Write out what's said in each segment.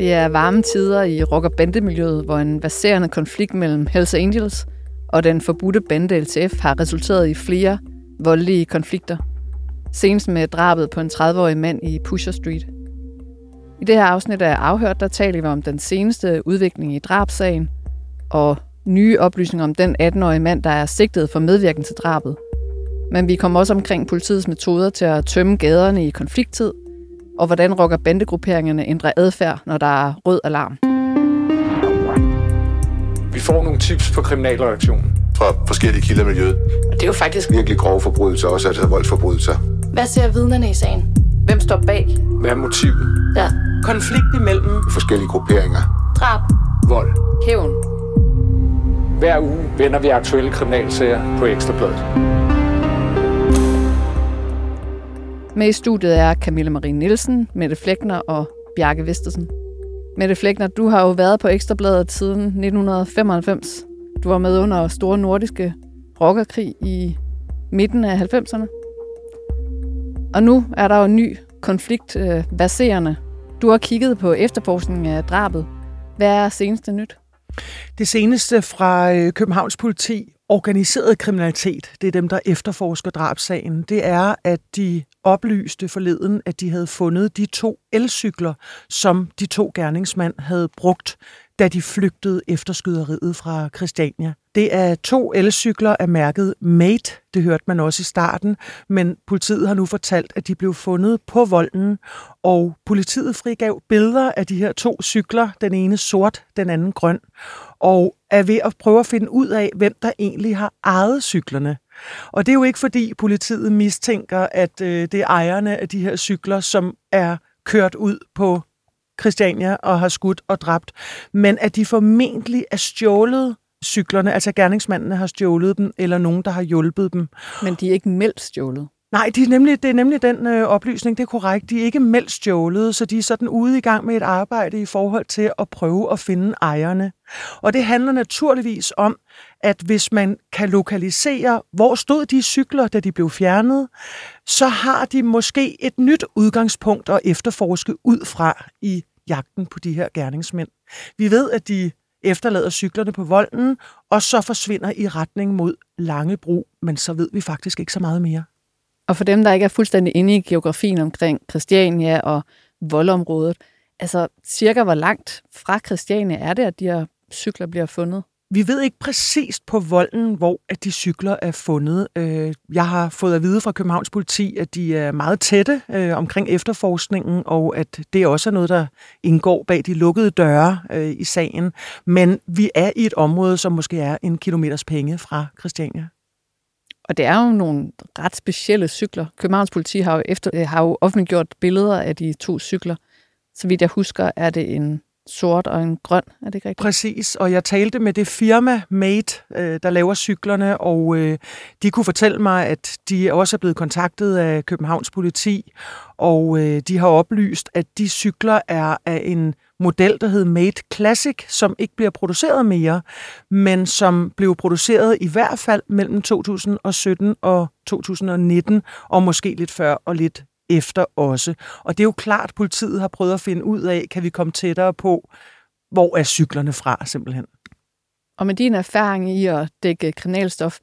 Det er varme tider i rock- og bandemiljøet, hvor en baserende konflikt mellem Hells Angels og den forbudte bande LTF har resulteret i flere voldelige konflikter. Senest med drabet på en 30-årig mand i Pusher Street. I det her afsnit af Afhørt, der taler vi om den seneste udvikling i drabsagen og nye oplysninger om den 18-årige mand, der er sigtet for medvirken til drabet. Men vi kommer også omkring politiets metoder til at tømme gaderne i konflikttid, og hvordan rocker bandegrupperingerne ændrer adfærd, når der er rød alarm. Vi får nogle tips på kriminalreaktionen. fra forskellige kilder i miljøet. Og det er jo faktisk... Virkelig grove forbrydelser, også altså voldsforbrydelser. Hvad ser vidnerne i sagen? Hvem står bag? Hvad er motivet? Ja. konflikt imellem Forskellige grupperinger. Drab. Vold. Hævn. Hver uge vender vi aktuelle kriminalsager på Ekstrabladet. Med i studiet er Camilla Marie Nielsen, Mette Flækner og Bjarke Vestersen. Mette Flækner, du har jo været på Ekstrabladet siden 1995. Du var med under Store Nordiske Rockerkrig i midten af 90'erne. Og nu er der jo en ny konflikt øh, baserende. Du har kigget på efterforskningen af drabet. Hvad er seneste nyt? Det seneste fra øh, Københavns politi, organiseret kriminalitet, det er dem, der efterforsker drabsagen, det er, at de oplyste forleden, at de havde fundet de to elcykler, som de to gerningsmænd havde brugt, da de flygtede efter skyderiet fra Christiania. Det er to elcykler af mærket Mate, det hørte man også i starten, men politiet har nu fortalt, at de blev fundet på volden, og politiet frigav billeder af de her to cykler, den ene sort, den anden grøn, og er ved at prøve at finde ud af, hvem der egentlig har ejet cyklerne. Og det er jo ikke fordi politiet mistænker, at øh, det er ejerne af de her cykler, som er kørt ud på Christiania og har skudt og dræbt, men at de formentlig er stjålet cyklerne, altså gerningsmændene har stjålet dem, eller nogen, der har hjulpet dem. Men de er ikke meldt stjålet. Nej, de er nemlig, det er nemlig den øh, oplysning, det er korrekt. De er ikke meldt stjålet, så de er sådan ude i gang med et arbejde i forhold til at prøve at finde ejerne. Og det handler naturligvis om, at hvis man kan lokalisere, hvor stod de cykler, da de blev fjernet, så har de måske et nyt udgangspunkt at efterforske ud fra i jagten på de her gerningsmænd. Vi ved, at de efterlader cyklerne på volden, og så forsvinder i retning mod Langebro, men så ved vi faktisk ikke så meget mere. Og for dem, der ikke er fuldstændig inde i geografien omkring Christiania og voldområdet, altså cirka hvor langt fra Christiania er det, at de her cykler bliver fundet? Vi ved ikke præcist på volden, hvor at de cykler er fundet. Øh, jeg har fået at vide fra Københavns politi, at de er meget tætte øh, omkring efterforskningen, og at det også er noget, der indgår bag de lukkede døre øh, i sagen. Men vi er i et område, som måske er en kilometers penge fra Christiania. Og det er jo nogle ret specielle cykler. Københavns politi har jo, efter, øh, har jo offentliggjort billeder af de to cykler. Så vidt jeg husker, er det en sort og en grøn. Er det ikke rigtigt? Præcis, og jeg talte med det firma Mate, øh, der laver cyklerne, og øh, de kunne fortælle mig, at de også er blevet kontaktet af Københavns politi, og de har oplyst, at de cykler er af en model, der hed Mate Classic, som ikke bliver produceret mere, men som blev produceret i hvert fald mellem 2017 og 2019, og måske lidt før og lidt efter også. Og det er jo klart, at politiet har prøvet at finde ud af, kan vi komme tættere på, hvor er cyklerne fra simpelthen. Og med din erfaring i at dække kriminalstof,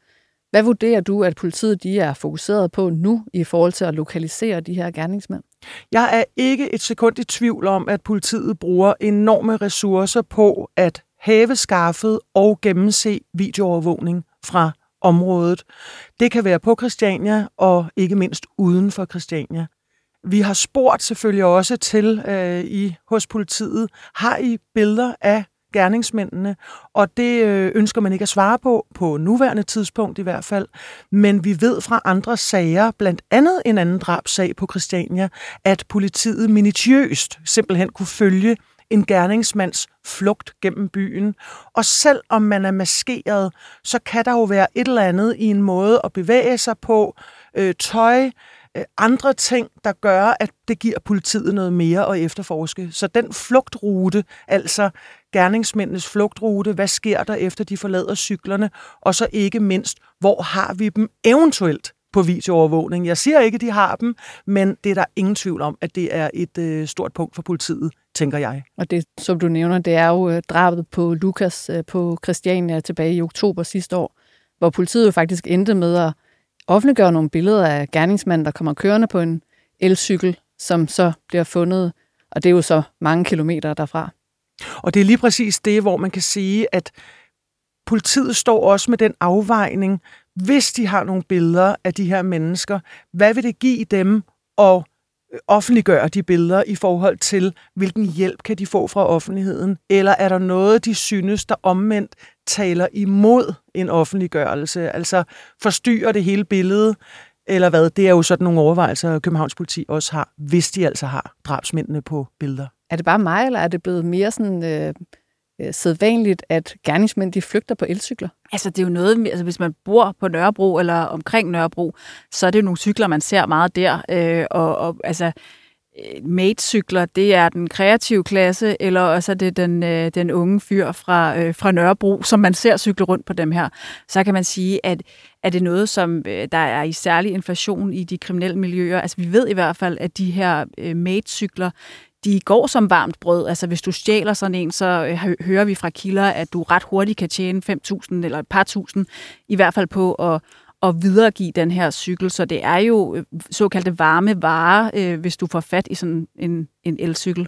hvad vurderer du, at politiet de er fokuseret på nu i forhold til at lokalisere de her gerningsmænd? Jeg er ikke et sekund i tvivl om, at politiet bruger enorme ressourcer på at have skaffet og gennemse videoovervågning fra området. Det kan være på Christiania og ikke mindst uden for Christiania. Vi har spurgt selvfølgelig også til øh, i hos politiet, har I billeder af gerningsmændene? Og det øh, ønsker man ikke at svare på, på nuværende tidspunkt i hvert fald. Men vi ved fra andre sager, blandt andet en anden drabsag på Christiania, at politiet minutiøst simpelthen kunne følge en gerningsmands flugt gennem byen. Og selv om man er maskeret, så kan der jo være et eller andet i en måde at bevæge sig på, øh, tøj, øh, andre ting, der gør, at det giver politiet noget mere at efterforske. Så den flugtrute, altså gerningsmændenes flugtrute, hvad sker der efter de forlader cyklerne, og så ikke mindst, hvor har vi dem eventuelt på videoovervågning. Jeg siger ikke, at de har dem, men det er der ingen tvivl om, at det er et øh, stort punkt for politiet, tænker jeg. Og det, som du nævner, det er jo øh, drabet på Lukas øh, på Christiania tilbage i oktober sidste år, hvor politiet jo faktisk endte med at offentliggøre nogle billeder af gerningsmanden, der kommer kørende på en elcykel, som så bliver fundet, og det er jo så mange kilometer derfra. Og det er lige præcis det, hvor man kan sige, at politiet står også med den afvejning, hvis de har nogle billeder af de her mennesker, hvad vil det give dem at øh, offentliggøre de billeder i forhold til, hvilken hjælp kan de få fra offentligheden? Eller er der noget, de synes, der omvendt taler imod en offentliggørelse? Altså forstyrrer det hele billedet? Eller hvad? Det er jo sådan nogle overvejelser, Københavns politi også har, hvis de altså har drabsmændene på billeder. Er det bare mig, eller er det blevet mere sådan øh, øh, sædvanligt, at gerningsmænd de flygter på elcykler? Altså, det er jo noget, altså, hvis man bor på Nørrebro eller omkring Nørrebro, så er det jo nogle cykler, man ser meget der. Øh, og, og altså, øh, mate-cykler, det er den kreative klasse, eller også er det den, øh, den unge fyr fra, øh, fra Nørrebro, som man ser cykle rundt på dem her. Så kan man sige, at er det noget, som øh, der er i særlig inflation i de kriminelle miljøer. Altså vi ved i hvert fald, at de her øh, mate-cykler, de går som varmt brød. Altså hvis du stjæler sådan en, så øh, hører vi fra kilder, at du ret hurtigt kan tjene 5.000 eller et par tusind, i hvert fald på at, at videregive den her cykel. Så det er jo øh, såkaldte varme varer, øh, hvis du får fat i sådan en, en elcykel.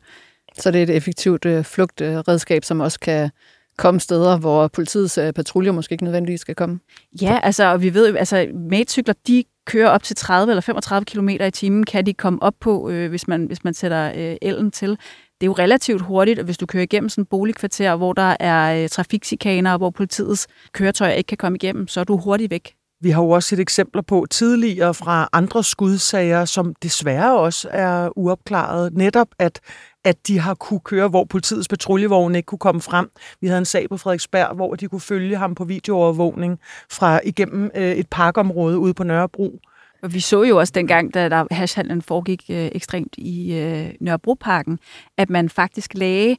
Så det er et effektivt øh, flugtredskab, som også kan komme steder, hvor politiets øh, patruljer måske ikke nødvendigvis skal komme? Ja, altså, og vi ved jo, altså, matcykler, de kører op til 30 eller 35 km i timen, kan de komme op på, øh, hvis, man, hvis man sætter øh, elen til. Det er jo relativt hurtigt, og hvis du kører igennem sådan en boligkvarter, hvor der er øh, trafiksikaner, og hvor politiets køretøjer ikke kan komme igennem, så er du hurtigt væk. Vi har jo også set eksempler på tidligere fra andre skudsager, som desværre også er uopklaret. Netop at, at de har kunne køre, hvor politiets patruljevogne ikke kunne komme frem. Vi havde en sag på Frederiksberg, hvor de kunne følge ham på videoovervågning fra igennem øh, et parkområde ude på Nørrebro. Og vi så jo også dengang, da der hashhandlen foregik øh, ekstremt i øh, Nørrebroparken, at man faktisk lagde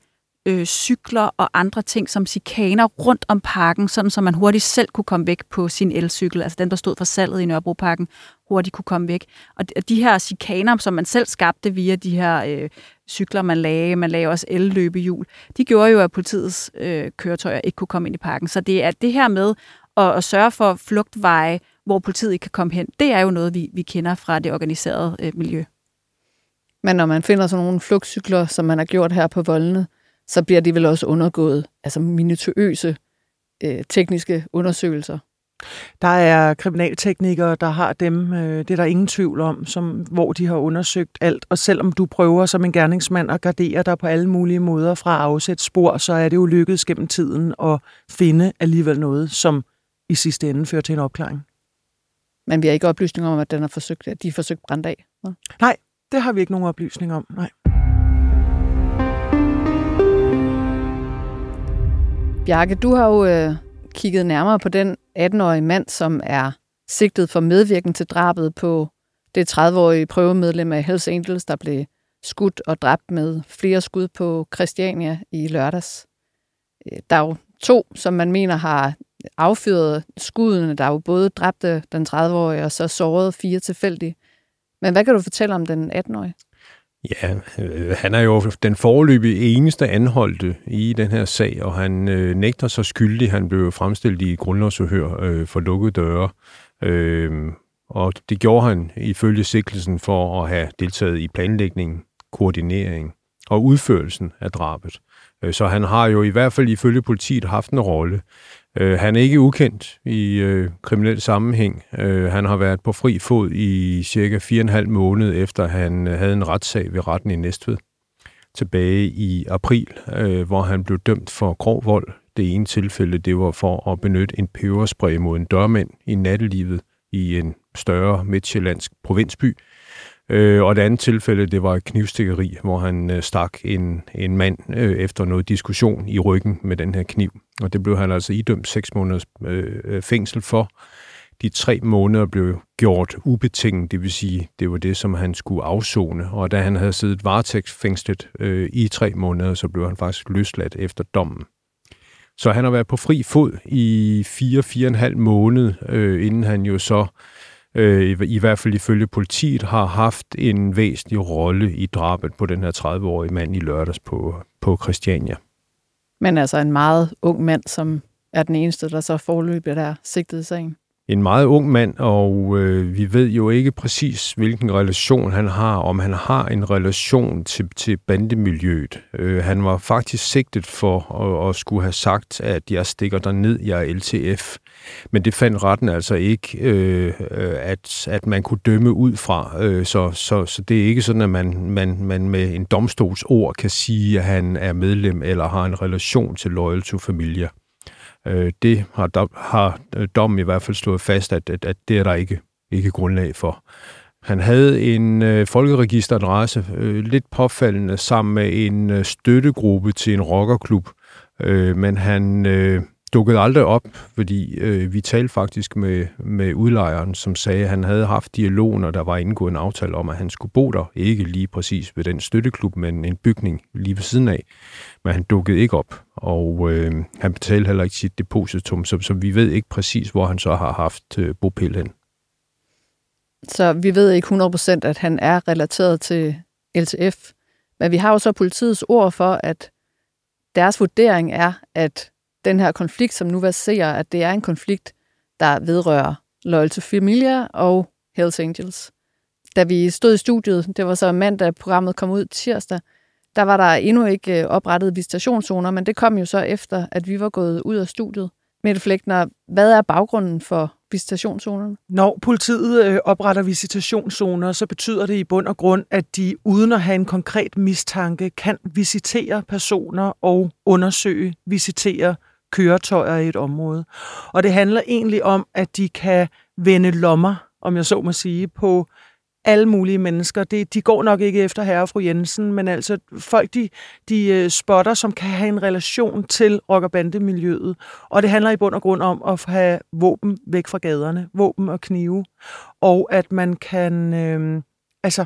øh, cykler og andre ting som sikaner rundt om parken, sådan så man hurtigt selv kunne komme væk på sin elcykel, altså den, der stod for salget i Nørrebroparken, hurtigt kunne komme væk. Og de her sikaner, som man selv skabte via de her øh, cykler, man lagde, man lagde også el-løbehjul, de gjorde jo, at politiets øh, køretøjer ikke kunne komme ind i parken. Så det er det her med at, at sørge for flugtveje, hvor politiet ikke kan komme hen, det er jo noget, vi, vi kender fra det organiserede øh, miljø. Men når man finder sådan nogle flugtcykler, som man har gjort her på voldene, så bliver de vel også undergået altså minutiøse øh, tekniske undersøgelser. Der er kriminalteknikere, der har dem, øh, det er der ingen tvivl om, som, hvor de har undersøgt alt. Og selvom du prøver som en gerningsmand at gardere dig på alle mulige måder fra at afsætte spor, så er det jo lykkedes gennem tiden at finde alligevel noget, som i sidste ende fører til en opklaring. Men vi har ikke oplysning om, at den er forsøgt, at de er forsøgt brændt af? Nej, det har vi ikke nogen oplysning om, nej. Bjarke, du har jo øh, kigget nærmere på den 18-årige mand, som er sigtet for medvirken til drabet på det 30-årige prøvemedlem af Hells Angels, der blev skudt og dræbt med flere skud på Christiania i lørdags. Øh, der er jo to, som man mener har affyret skuddene. Der er jo både dræbte den 30-årige og så såret fire tilfældige. Men hvad kan du fortælle om den 18-årige? Ja, øh, han er jo den forløbige eneste anholdte i den her sag, og han øh, nægter sig skyldig. Han blev fremstillet i grundlovsforhør øh, for lukkede døre. Øh, og det gjorde han ifølge sikkelsen for at have deltaget i planlægning, koordinering og udførelsen af drabet. Øh, så han har jo i hvert fald ifølge politiet haft en rolle. Øh, han er ikke ukendt i øh, kriminel sammenhæng. Øh, han har været på fri fod i cirka 4,5 måned efter han øh, havde en retssag ved retten i Næstved tilbage i april, øh, hvor han blev dømt for grov vold. Det ene tilfælde, det var for at benytte en peberspray mod en dørmand i nattelivet i en større midtjyllandsk provinsby. Øh, og det andet tilfælde, det var et knivstikkeri, hvor han øh, stak en, en mand øh, efter noget diskussion i ryggen med den her kniv. Og det blev han altså idømt seks måneders øh, øh, fængsel for. De tre måneder blev gjort ubetinget, det vil sige, det var det, som han skulle afzone. Og da han havde siddet varetægtsfængslet øh, i tre måneder, så blev han faktisk løsladt efter dommen. Så han har været på fri fod i 4-4,5 måned, øh, inden han jo så øh, Øh, i hvert fald ifølge politiet, har haft en væsentlig rolle i drabet på den her 30-årige mand i lørdags på, på Christiania. Men altså en meget ung mand, som er den eneste, der så forløbet er sigtet i sagen en meget ung mand, og øh, vi ved jo ikke præcis, hvilken relation han har, om han har en relation til, til bandemiljøet. Øh, han var faktisk sigtet for at, at skulle have sagt, at jeg stikker dig ned, jeg er LTF. Men det fandt retten altså ikke, øh, at, at man kunne dømme ud fra. Øh, så, så, så det er ikke sådan, at man, man, man med en domstolsord kan sige, at han er medlem eller har en relation til Loyal to Familia. Øh, det har, har øh, dommen i hvert fald slået fast, at, at, at det er der ikke, ikke grundlag for. Han havde en øh, folkeregisteradresse, øh, lidt påfaldende, sammen med en øh, støttegruppe til en rockerklub, øh, men han øh, dukkede aldrig op, fordi øh, vi talte faktisk med, med udlejeren, som sagde, at han havde haft dialog, når der var indgået en aftale om, at han skulle bo der. Ikke lige præcis ved den støtteklub, men en bygning lige ved siden af. Men han dukkede ikke op, og øh, han betalte heller ikke sit depositum, så, så vi ved ikke præcis, hvor han så har haft øh, bopæl hen. Så vi ved ikke 100% at han er relateret til LTF, men vi har jo så politiets ord for, at deres vurdering er, at den her konflikt, som nu verserer, at det er en konflikt, der vedrører Loyal to Familia og Hells Angels. Da vi stod i studiet, det var så mandag, programmet kom ud tirsdag, der var der endnu ikke øh, oprettet visitationszoner, men det kom jo så efter, at vi var gået ud af studiet. Mette Flægtner, hvad er baggrunden for visitationszonerne? Når politiet øh, opretter visitationszoner, så betyder det i bund og grund, at de uden at have en konkret mistanke kan visitere personer og undersøge, visitere køretøjer i et område. Og det handler egentlig om, at de kan vende lommer, om jeg så må sige, på alle mulige mennesker. Det, de går nok ikke efter herre og fru Jensen, men altså folk, de, de øh, spotter, som kan have en relation til rock- og bandemiljøet. Og det handler i bund og grund om at have våben væk fra gaderne, våben og knive, og at man kan, øh, altså,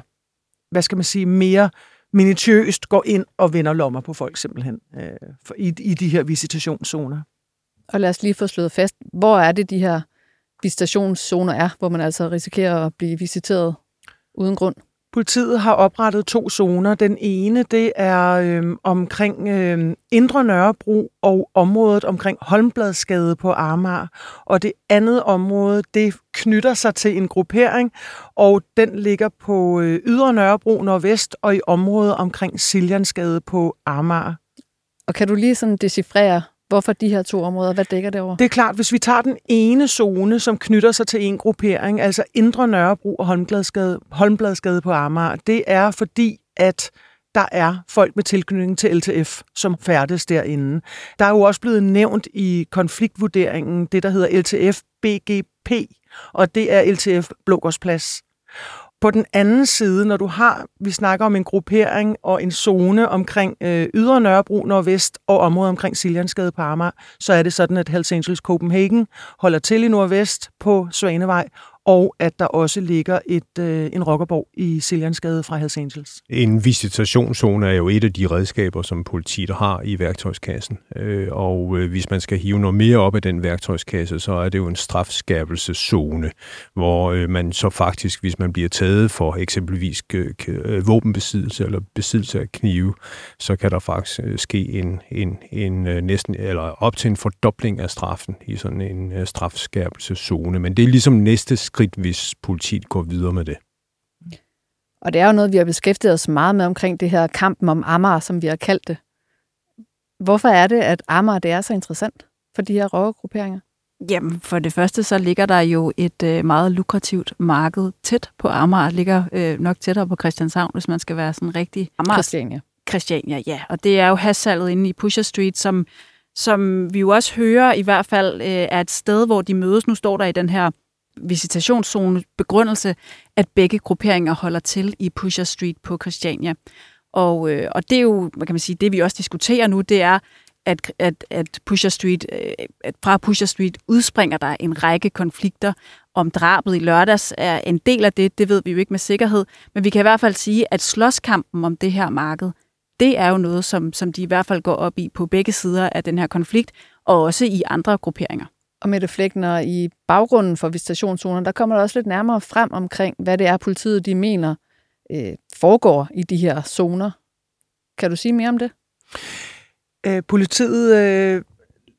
hvad skal man sige, mere minutiøst går ind og vender lommer på folk simpelthen øh, i, i de her visitationszoner. Og lad os lige få slået fast, hvor er det de her visitationszoner er, hvor man altså risikerer at blive visiteret uden grund? Politiet har oprettet to zoner. Den ene, det er øh, omkring øh, Indre Nørrebro og området omkring Holmbladsgade på Amager. Og det andet område, det knytter sig til en gruppering, og den ligger på øh, Ydre Nørrebro nordvest og i området omkring Siljansgade på Amager. Og kan du lige sådan decifrere, Hvorfor de her to områder? Hvad dækker det over? Det er klart, hvis vi tager den ene zone, som knytter sig til en gruppering, altså Indre Nørrebro og Holmbladsgade, Holmbladsgade på Amager, det er fordi, at der er folk med tilknytning til LTF, som færdes derinde. Der er jo også blevet nævnt i konfliktvurderingen det, der hedder LTF BGP, og det er LTF Blågårdsplads. På den anden side, når du har, vi snakker om en gruppering og en zone omkring øh, Ydre Nørrebro nordvest og området omkring Siljansgade på Amager, så er det sådan, at Hells Angels Copenhagen holder til i nordvest på Svanevej, og at der også ligger et, øh, en rockerborg i Siljansgade fra Hells Angels. En visitationszone er jo et af de redskaber, som politiet har i værktøjskassen. Øh, og øh, hvis man skal hive noget mere op af den værktøjskasse, så er det jo en strafskærpelseszone, hvor øh, man så faktisk, hvis man bliver taget for eksempelvis øh, øh våbenbesiddelse eller besiddelse af knive, så kan der faktisk øh, ske en, en, en øh, næsten, eller op til en fordobling af straffen i sådan en øh, strafskærpelseszone. Men det er ligesom næste skridt, hvis politiet går videre med det. Og det er jo noget, vi har beskæftiget os meget med omkring det her kampen om Amager, som vi har kaldt det. Hvorfor er det, at Amager det er så interessant for de her rockergrupperinger? Jamen, for det første så ligger der jo et øh, meget lukrativt marked tæt på Amager. ligger øh, nok tættere på Christianshavn, hvis man skal være sådan rigtig Amager. Christiania. Christiania, ja. Og det er jo hassalget inde i Pusher Street, som, som vi jo også hører i hvert fald øh, er et sted, hvor de mødes. Nu står der i den her visitationszone begrundelse, at begge grupperinger holder til i Pusher Street på Christiania. Og, øh, og det er jo, hvad kan man sige, det vi også diskuterer nu, det er, at, at, at Pusher Street, øh, at fra Pusher Street udspringer der en række konflikter. Om drabet i lørdags er en del af det, det ved vi jo ikke med sikkerhed, men vi kan i hvert fald sige, at slåskampen om det her marked, det er jo noget, som, som de i hvert fald går op i på begge sider af den her konflikt, og også i andre grupperinger. Og Mette Flækner, i baggrunden for visitationszoner, der kommer der også lidt nærmere frem omkring, hvad det er, politiet de mener øh, foregår i de her zoner. Kan du sige mere om det? Øh, politiet øh,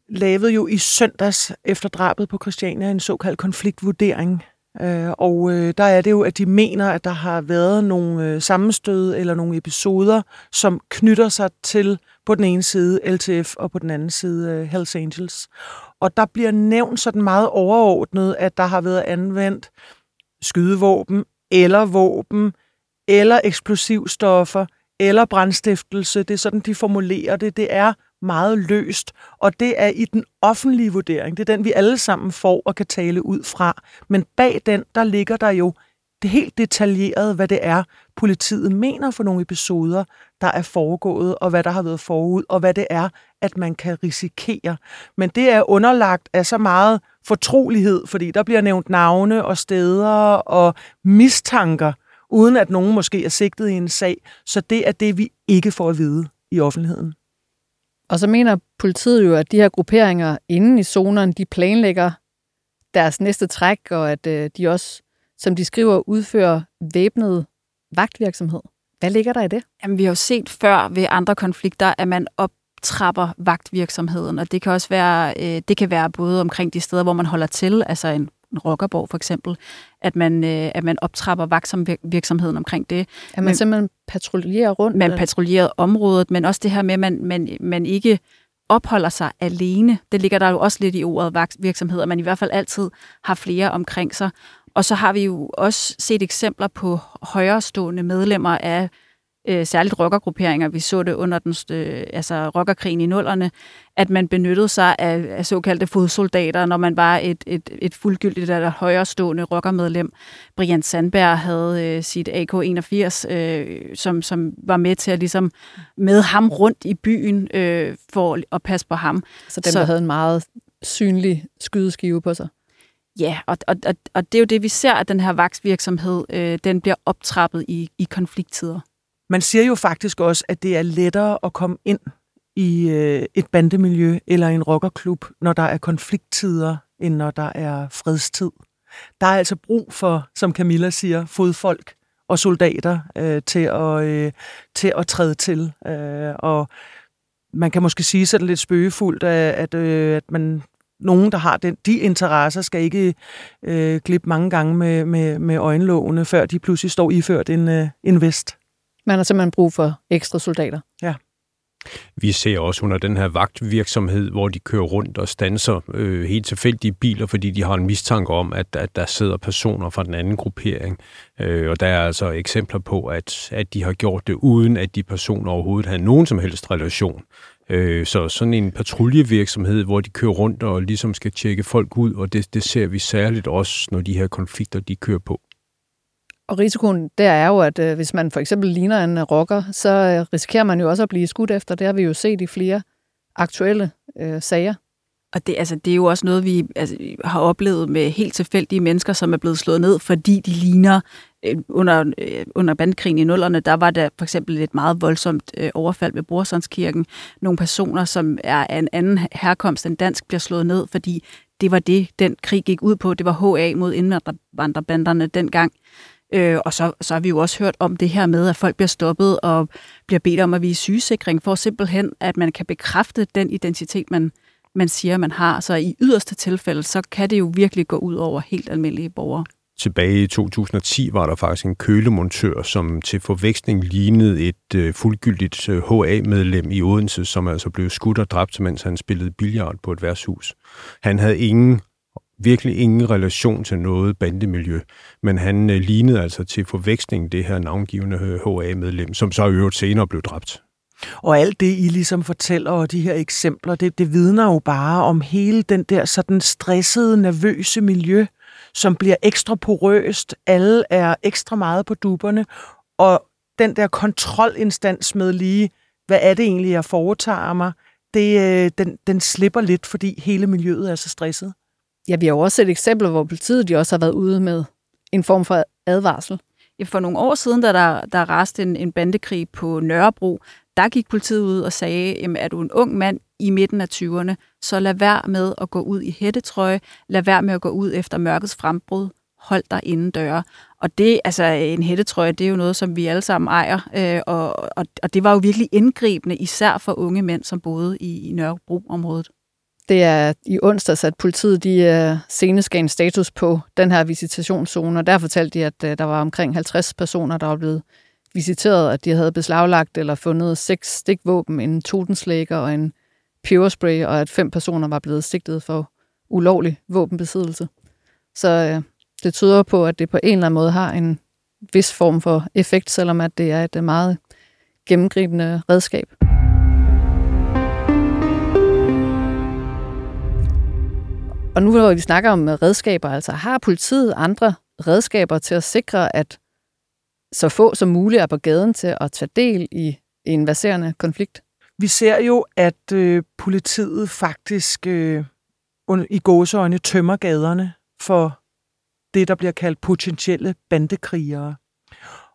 lavede jo i søndags efter drabet på Christiania en såkaldt konfliktvurdering. Øh, og øh, der er det jo, at de mener, at der har været nogle øh, sammenstød eller nogle episoder, som knytter sig til på den ene side LTF og på den anden side øh, Hells Angels. Og der bliver nævnt sådan meget overordnet, at der har været anvendt skydevåben eller våben eller eksplosivstoffer eller brandstiftelse. Det er sådan, de formulerer det. Det er meget løst, og det er i den offentlige vurdering. Det er den, vi alle sammen får og kan tale ud fra. Men bag den, der ligger der jo det helt detaljeret, hvad det er, politiet mener for nogle episoder, der er foregået, og hvad der har været forud, og hvad det er, at man kan risikere. Men det er underlagt af så meget fortrolighed, fordi der bliver nævnt navne og steder og mistanker, uden at nogen måske er sigtet i en sag. Så det er det, vi ikke får at vide i offentligheden. Og så mener politiet jo, at de her grupperinger inden i zonerne, de planlægger deres næste træk, og at øh, de også, som de skriver, udfører væbnet vagtvirksomhed. Hvad ligger der i det? Jamen, vi har jo set før ved andre konflikter, at man optrapper vagtvirksomheden, og det kan også være, øh, det kan være både omkring de steder, hvor man holder til, altså en en rockerborg for eksempel, at man, øh, at man optrapper vagtvirksomheden omkring det. At man men, simpelthen patruljerer rundt? Man patruljerer området, men også det her med, at man, man, man ikke opholder sig alene. Det ligger der jo også lidt i ordet vagtvirksomhed, at man i hvert fald altid har flere omkring sig. Og så har vi jo også set eksempler på højrestående medlemmer af øh, særligt rockergrupperinger. Vi så det under den, øh, altså rockerkrigen i nullerne, at man benyttede sig af, af såkaldte fodsoldater, når man var et, et, et fuldgyldigt eller højrestående rockermedlem. Brian Sandberg havde øh, sit AK-81, øh, som, som var med til at ligesom med ham rundt i byen øh, for at passe på ham. Så dem, Så, der havde en meget synlig skydeskive på sig? Ja, og, og, og, og det er jo det, vi ser, at den her vaksvirksomhed, øh, den bliver optrappet i, i konflikttider. Man siger jo faktisk også, at det er lettere at komme ind i øh, et bandemiljø eller en rockerklub, når der er konflikttider, end når der er fredstid. Der er altså brug for, som Camilla siger, fodfolk og soldater øh, til, at, øh, til at træde til. Øh, og man kan måske sige sådan lidt spøgefuldt, at, at, øh, at man nogen, der har den, de interesser, skal ikke øh, glippe mange gange med, med, med øjenlågene, før de pludselig står iført en, øh, en vest. Man har simpelthen brug for ekstra soldater. Ja. Vi ser også under den her vagtvirksomhed, hvor de kører rundt og stanser øh, helt tilfældige biler, fordi de har en mistanke om, at, at der sidder personer fra den anden gruppering. Øh, og der er altså eksempler på, at, at de har gjort det, uden at de personer overhovedet har nogen som helst relation. Øh, så sådan en patruljevirksomhed, hvor de kører rundt og ligesom skal tjekke folk ud, og det, det ser vi særligt også, når de her konflikter de kører på. Og risikoen der er jo, at øh, hvis man for eksempel ligner en rocker, så øh, risikerer man jo også at blive skudt efter. Det har vi jo set i flere aktuelle øh, sager. Og det, altså, det er jo også noget, vi altså, har oplevet med helt tilfældige mennesker, som er blevet slået ned, fordi de ligner øh, Øh, under, øh, under bandkrigen i nullerne, der var der for eksempel et meget voldsomt øh, overfald ved Brorsonskirken. Nogle personer, som er af en anden herkomst end dansk, bliver slået ned, fordi det var det, den krig gik ud på. Det var HA mod indvandrerbanderne dengang. Øh, og så, så har vi jo også hørt om det her med, at folk bliver stoppet og bliver bedt om at vise sygesikring, for simpelthen, at man kan bekræfte den identitet, man, man siger, man har. Så i yderste tilfælde, så kan det jo virkelig gå ud over helt almindelige borgere. Tilbage i 2010 var der faktisk en kølemontør, som til forveksling lignede et øh, fuldgyldigt øh, HA-medlem i Odense, som altså blev skudt og dræbt, mens han spillede billard på et værtshus. Han havde ingen virkelig ingen relation til noget bandemiljø, men han øh, lignede altså til forveksling det her navngivende øh, HA-medlem, som så i øvrigt senere blev dræbt. Og alt det, I ligesom fortæller, og de her eksempler, det, det vidner jo bare om hele den der sådan stressede, nervøse miljø, som bliver ekstra porøst. Alle er ekstra meget på duberne, og den der kontrolinstans med lige, hvad er det egentlig, jeg foretager mig, det, øh, den, den slipper lidt, fordi hele miljøet er så stresset. Ja, vi har jo også set eksempler, hvor politiet de også har været ude med en form for advarsel. Ja, for nogle år siden, da der, der raste en, en bandekrig på Nørrebro, der gik politiet ud og sagde, jamen, er du en ung mand i midten af 20'erne, så lad være med at gå ud i hættetrøje, lad være med at gå ud efter mørkets frembrud, hold dig inden døre. Og det, altså en hættetrøje, det er jo noget, som vi alle sammen ejer, øh, og, og, og det var jo virkelig indgribende, især for unge mænd, som boede i, i Nørrebro-området. Det er i onsdags, at politiet de, øh, senest gav en status på den her visitationszone, og der fortalte de, at øh, der var omkring 50 personer, der var blevet visiteret, at de havde beslaglagt eller fundet seks stikvåben, en totenslæger og en peberspray, og at fem personer var blevet sigtet for ulovlig våbenbesiddelse. Så øh, det tyder på, at det på en eller anden måde har en vis form for effekt, selvom at det er et øh, meget gennemgribende redskab. Og nu hvor vi snakker om øh, redskaber, altså har politiet andre redskaber til at sikre, at så få som muligt er på gaden til at tage del i en verserende konflikt? Vi ser jo, at øh, politiet faktisk øh, i gåseøjne tømmer gaderne for det, der bliver kaldt potentielle bandekrigere.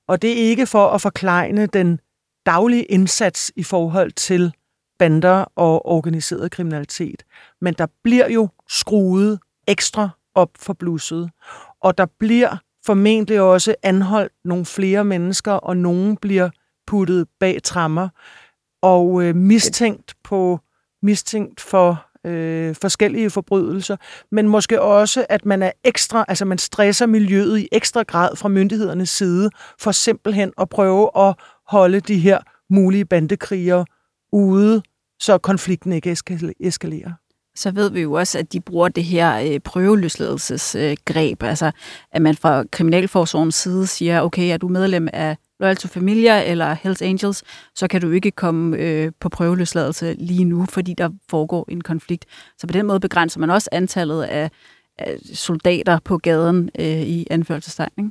Og det er ikke for at forklejne den daglige indsats i forhold til bander og organiseret kriminalitet. Men der bliver jo skruet ekstra op for blusset. Og der bliver formentlig også anholdt nogle flere mennesker, og nogen bliver puttet bag trammer og øh, mistænkt på mistænkt for øh, forskellige forbrydelser, men måske også, at man er ekstra, altså man stresser miljøet i ekstra grad fra myndighedernes side, for simpelthen at prøve at holde de her mulige bandekrigere ude, så konflikten ikke eskalerer. Så ved vi jo også, at de bruger det her øh, prøveløsladelsesgreb, øh, altså at man fra Kriminalforsorgens side siger, okay, er du medlem af Loyal to Familia eller Hells Angels, så kan du ikke komme øh, på prøveløsladelse lige nu, fordi der foregår en konflikt. Så på den måde begrænser man også antallet af, af soldater på gaden øh, i anførselstegn. Ikke?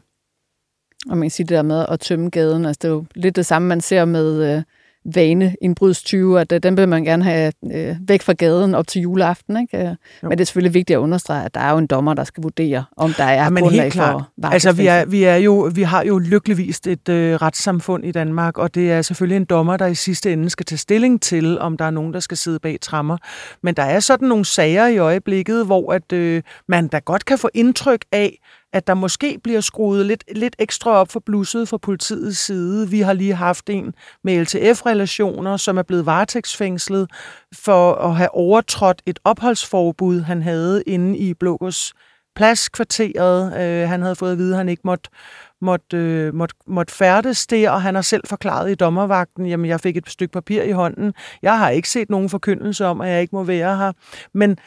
Og man kan sige det der med at tømme gaden, altså det er jo lidt det samme, man ser med... Øh vane indbrudstyve, at øh, den vil man gerne have øh, væk fra gaden op til juleaften. Ikke? Øh, men det er selvfølgelig vigtigt at understrege, at der er jo en dommer, der skal vurdere, om der er men grundlag helt klart. for Altså, vi, er, vi, er jo, vi har jo lykkeligvis et øh, retssamfund i Danmark, og det er selvfølgelig en dommer, der i sidste ende skal tage stilling til, om der er nogen, der skal sidde bag trammer. Men der er sådan nogle sager i øjeblikket, hvor at, øh, man da godt kan få indtryk af, at der måske bliver skruet lidt, lidt ekstra op for blusset fra politiets side. Vi har lige haft en med LTF-relationer, som er blevet varetægtsfængslet for at have overtrådt et opholdsforbud, han havde inde i Blågårds pladskvarteret. Øh, han havde fået at vide, at han ikke måtte, måtte, øh, måtte, måtte færdes der, og han har selv forklaret i dommervagten, jamen jeg fik et stykke papir i hånden. Jeg har ikke set nogen forkyndelse om, at jeg ikke må være her. Men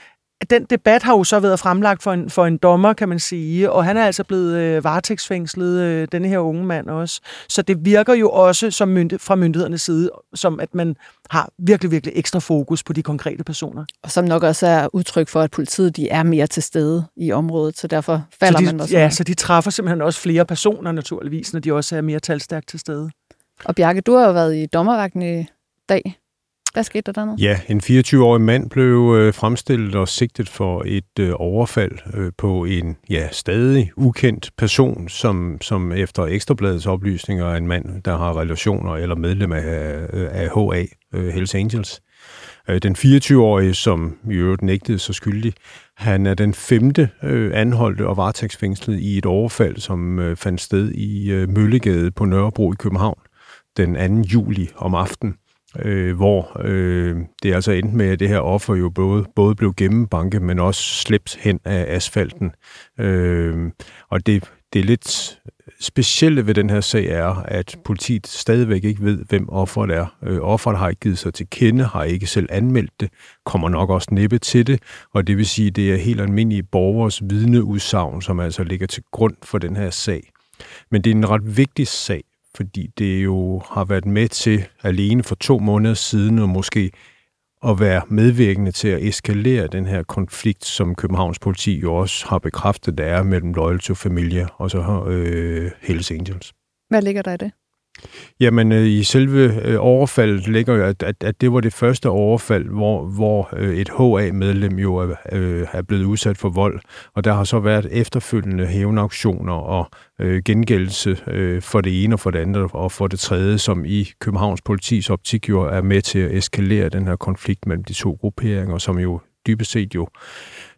den debat har jo så været fremlagt for en, for en dommer, kan man sige, og han er altså blevet øh, varetægtsfængslet, øh, denne her unge mand også. Så det virker jo også som myndighed, fra myndighedernes side, som at man har virkelig, virkelig ekstra fokus på de konkrete personer. Og som nok også er udtryk for, at politiet de er mere til stede i området, så derfor falder så de, man også. Ja, så de træffer simpelthen også flere personer naturligvis, når de også er mere talstærkt til stede. Og Bjarke, du har jo været i dommervagten i dag. Hvad skete der dernede? Ja, en 24-årig mand blev øh, fremstillet og sigtet for et øh, overfald øh, på en ja, stadig ukendt person, som, som efter Ekstrabladets oplysninger er en mand, der har relationer eller medlem af, øh, af HA, øh, Hells Angels. Øh, den 24-årige, som i øvrigt nægtede sig skyldig, han er den femte øh, anholdte og varetægtsfængslet i et overfald, som øh, fandt sted i øh, Møllegade på Nørrebro i København den 2. juli om aftenen øh, hvor øh, det altså endte med, at det her offer jo både, både blev gennembanket, men også slæbt hen af asfalten. Øh, og det, det er lidt specielle ved den her sag er, at politiet stadigvæk ikke ved, hvem offeret er. Øh, offeret har ikke givet sig til kende, har ikke selv anmeldt det, kommer nok også næppe til det, og det vil sige, at det er helt almindelige borgers vidneudsagn, som altså ligger til grund for den her sag. Men det er en ret vigtig sag, fordi det jo har været med til alene for to måneder siden, og måske at være medvirkende til at eskalere den her konflikt, som Københavns politi jo også har bekræftet, der er mellem Loyal to Familia og så øh, Hells Angels. Hvad ligger der i det? Jamen, øh, i selve øh, overfaldet ligger jo, at, at, at det var det første overfald, hvor, hvor øh, et HA-medlem jo er, øh, er blevet udsat for vold, og der har så været efterfølgende hævnauktioner og øh, gengældelse øh, for det ene og for det andet, og for det tredje, som i Københavns politis optik jo er med til at eskalere den her konflikt mellem de to grupperinger, som jo dybest set jo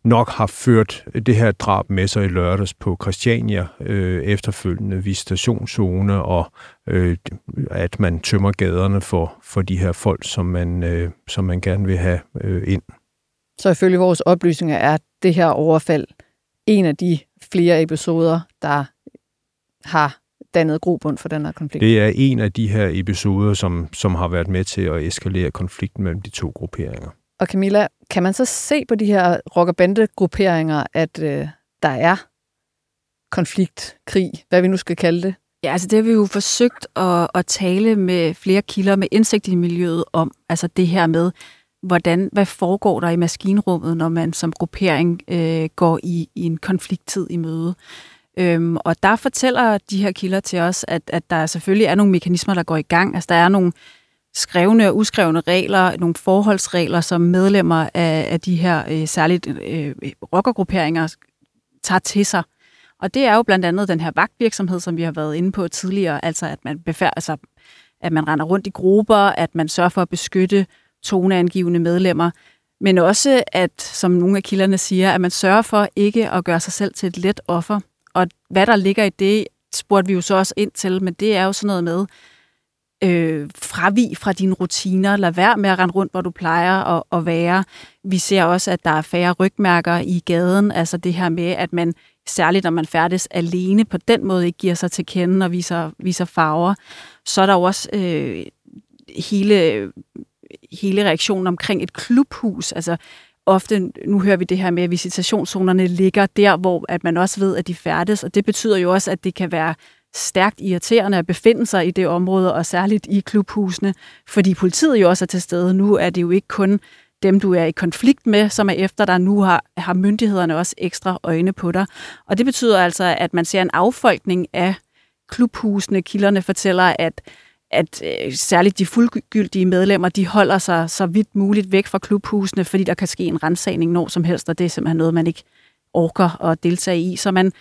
nok har ført det her drab med sig i lørdags på Christiania, øh, efterfølgende visitationszone, og øh, at man tømmer gaderne for, for de her folk, som man, øh, som man gerne vil have øh, ind. Så ifølge vores oplysninger er det her overfald en af de flere episoder, der har dannet grobund for den her konflikt. Det er en af de her episoder, som, som har været med til at eskalere konflikten mellem de to grupperinger. Og Camilla, kan man så se på de her rock- at øh, der er konflikt, krig, hvad vi nu skal kalde det? Ja, altså det har vi jo forsøgt at, at tale med flere kilder med indsigt i miljøet om, altså det her med, hvordan, hvad foregår der i maskinrummet, når man som gruppering øh, går i, i en konflikttid i møde. Øhm, og der fortæller de her kilder til os, at, at der selvfølgelig er nogle mekanismer, der går i gang. Altså der er nogle skrevne og uskrevne regler, nogle forholdsregler, som medlemmer af, af de her øh, særligt øh, rockergrupperinger tager til sig. Og det er jo blandt andet den her vagtvirksomhed, som vi har været inde på tidligere, altså at man, befær, altså, at man render rundt i grupper, at man sørger for at beskytte toneangivende medlemmer, men også at, som nogle af kilderne siger, at man sørger for ikke at gøre sig selv til et let offer. Og hvad der ligger i det, spurgte vi jo så også ind til, men det er jo sådan noget med, øh, fravig fra dine rutiner. Lad være med at rende rundt, hvor du plejer at, at være. Vi ser også, at der er færre rygmærker i gaden. Altså det her med, at man særligt når man færdes alene, på den måde ikke giver sig til kende og viser, viser farver. Så er der jo også øh, hele, hele reaktionen omkring et klubhus. Altså ofte, nu hører vi det her med, at visitationszonerne ligger der, hvor at man også ved, at de færdes, og det betyder jo også, at det kan være stærkt irriterende at befinde sig i det område, og særligt i klubhusene, fordi politiet jo også er til stede. Nu er det jo ikke kun dem, du er i konflikt med, som er efter dig. Nu har, har myndighederne også ekstra øjne på dig. Og det betyder altså, at man ser en affolkning af klubhusene. Kilderne fortæller, at at øh, særligt de fuldgyldige medlemmer, de holder sig så vidt muligt væk fra klubhusene, fordi der kan ske en rensagning når som helst, og det er simpelthen noget, man ikke orker at deltage i. Så man,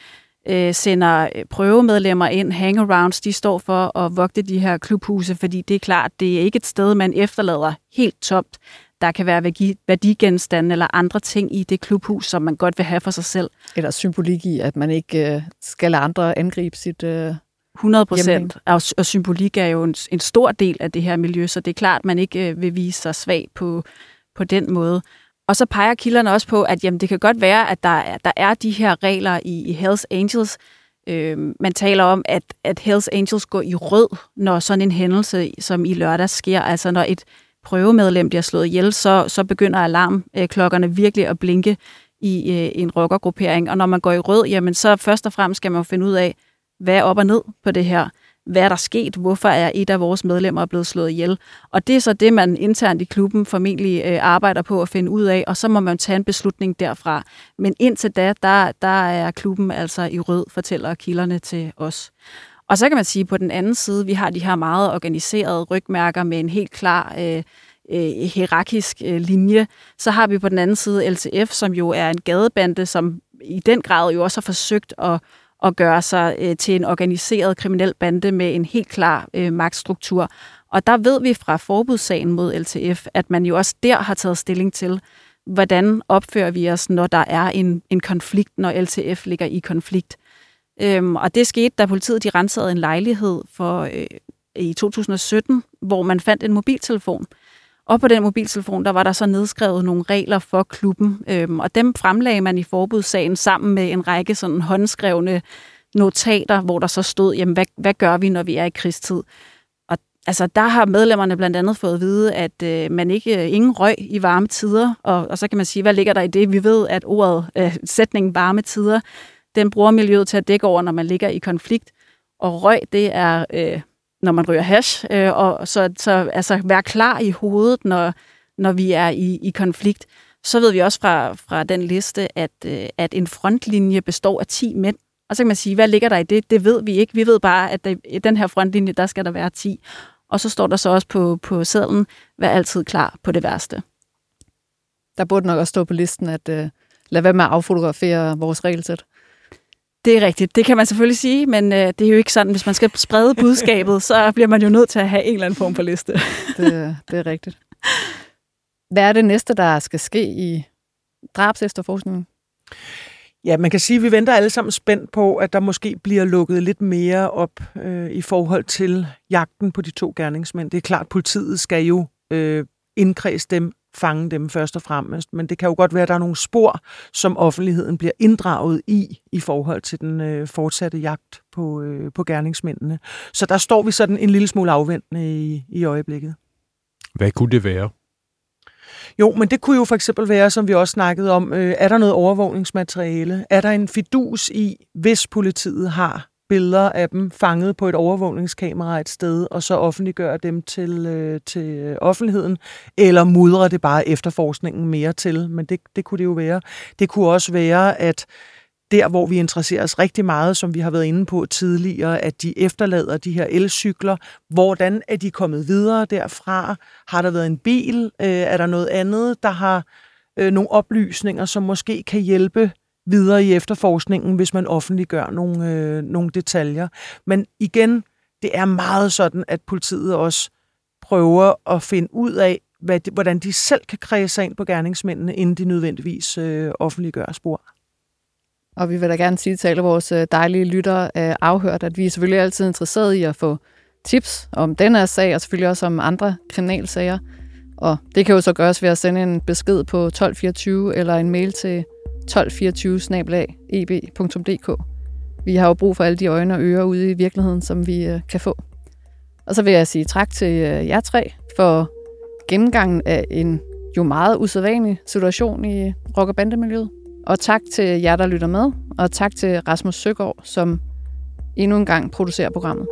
øh, sender øh, prøvemedlemmer ind, hangarounds, de står for at vogte de her klubhuse, fordi det er klart, det er ikke et sted, man efterlader helt tomt. Der kan være værdigenstande eller andre ting i det klubhus, som man godt vil have for sig selv. Eller symbolik i, at man ikke øh, skal lade andre angribe sit øh, 100 procent. Og, og symbolik er jo en, en stor del af det her miljø, så det er klart, at man ikke øh, vil vise sig svag på, på den måde. Og så peger kilderne også på, at jamen, det kan godt være, at der er, der er de her regler i, i Hells Angels. Øh, man taler om, at, at Hells Angels går i rød, når sådan en hændelse som i lørdag sker. Altså når et prøvemedlem bliver slået ihjel, så, så begynder alarmklokkerne øh, virkelig at blinke i øh, en rockergruppering. Og når man går i rød, jamen så først og fremmest skal man jo finde ud af, hvad er op og ned på det her hvad er der sket? Hvorfor er et af vores medlemmer blevet slået ihjel? Og det er så det, man internt i klubben formentlig øh, arbejder på at finde ud af, og så må man tage en beslutning derfra. Men indtil da, der, der er klubben altså i rød, fortæller kilderne til os. Og så kan man sige, at på den anden side, vi har de her meget organiserede rygmærker med en helt klar øh, øh, hierarkisk øh, linje. Så har vi på den anden side LTF, som jo er en gadebande, som i den grad jo også har forsøgt at at gøre sig øh, til en organiseret kriminel bande med en helt klar øh, magtstruktur. Og der ved vi fra forbudssagen mod LTF, at man jo også der har taget stilling til, hvordan opfører vi os, når der er en, en konflikt, når LTF ligger i konflikt. Øhm, og det skete, da politiet de rensede en lejlighed for øh, i 2017, hvor man fandt en mobiltelefon. Og på den mobiltelefon, der var der så nedskrevet nogle regler for klubben, øhm, og dem fremlagde man i forbudssagen sammen med en række sådan håndskrevne notater, hvor der så stod, jamen hvad, hvad gør vi, når vi er i krigstid? Og altså, der har medlemmerne blandt andet fået at vide, at øh, man ikke øh, ingen røg i varme tider, og, og så kan man sige, hvad ligger der i det? Vi ved, at ordet, øh, sætningen varme tider, den bruger miljøet til at dække over, når man ligger i konflikt, og røg, det er... Øh, når man ryger hash, øh, og så, så altså, være klar i hovedet, når, når vi er i, i konflikt. Så ved vi også fra, fra den liste, at, øh, at en frontlinje består af 10 mænd, Og så kan man sige, hvad ligger der i det? Det ved vi ikke. Vi ved bare, at der, i den her frontlinje, der skal der være 10. Og så står der så også på, på sædlen, vær altid klar på det værste. Der burde nok også stå på listen, at øh, lad være med at affotografere vores regelsæt. Det er rigtigt. Det kan man selvfølgelig sige, men øh, det er jo ikke sådan, hvis man skal sprede budskabet, så bliver man jo nødt til at have en eller anden form for liste. det, det er rigtigt. Hvad er det næste, der skal ske i drabsefterforskningen? Ja, man kan sige, at vi venter alle sammen spændt på, at der måske bliver lukket lidt mere op øh, i forhold til jagten på de to gerningsmænd. Det er klart, at politiet skal jo øh, indkredse dem, fange dem først og fremmest, men det kan jo godt være, at der er nogle spor, som offentligheden bliver inddraget i, i forhold til den øh, fortsatte jagt på, øh, på gerningsmændene. Så der står vi sådan en lille smule afventende i, i øjeblikket. Hvad kunne det være? Jo, men det kunne jo for eksempel være, som vi også snakkede om, øh, er der noget overvågningsmateriale? Er der en fidus i, hvis politiet har billeder af dem fanget på et overvågningskamera et sted, og så offentliggør dem til, øh, til offentligheden, eller mudrer det bare efterforskningen mere til? Men det, det kunne det jo være. Det kunne også være, at der, hvor vi interesserer os rigtig meget, som vi har været inde på tidligere, at de efterlader de her elcykler. Hvordan er de kommet videre derfra? Har der været en bil? Øh, er der noget andet, der har øh, nogle oplysninger, som måske kan hjælpe videre i efterforskningen, hvis man offentliggør nogle, øh, nogle detaljer. Men igen, det er meget sådan, at politiet også prøver at finde ud af, hvad de, hvordan de selv kan kredse ind på gerningsmændene, inden de nødvendigvis øh, offentliggør spor. Og vi vil da gerne sige til alle vores øh, dejlige lyttere øh, afhørt, at vi er selvfølgelig altid interesseret i at få tips om den her sag, og selvfølgelig også om andre kriminalsager. Og det kan jo så gøres ved at sende en besked på 1224 eller en mail til 1224-eb.dk. Vi har jo brug for alle de øjne og ører ude i virkeligheden, som vi øh, kan få. Og så vil jeg sige tak til øh, jer tre for gennemgangen af en jo meget usædvanlig situation i øh, rock- og bandemiljøet. Og tak til jer, der lytter med, og tak til Rasmus Søgaard, som endnu en gang producerer programmet.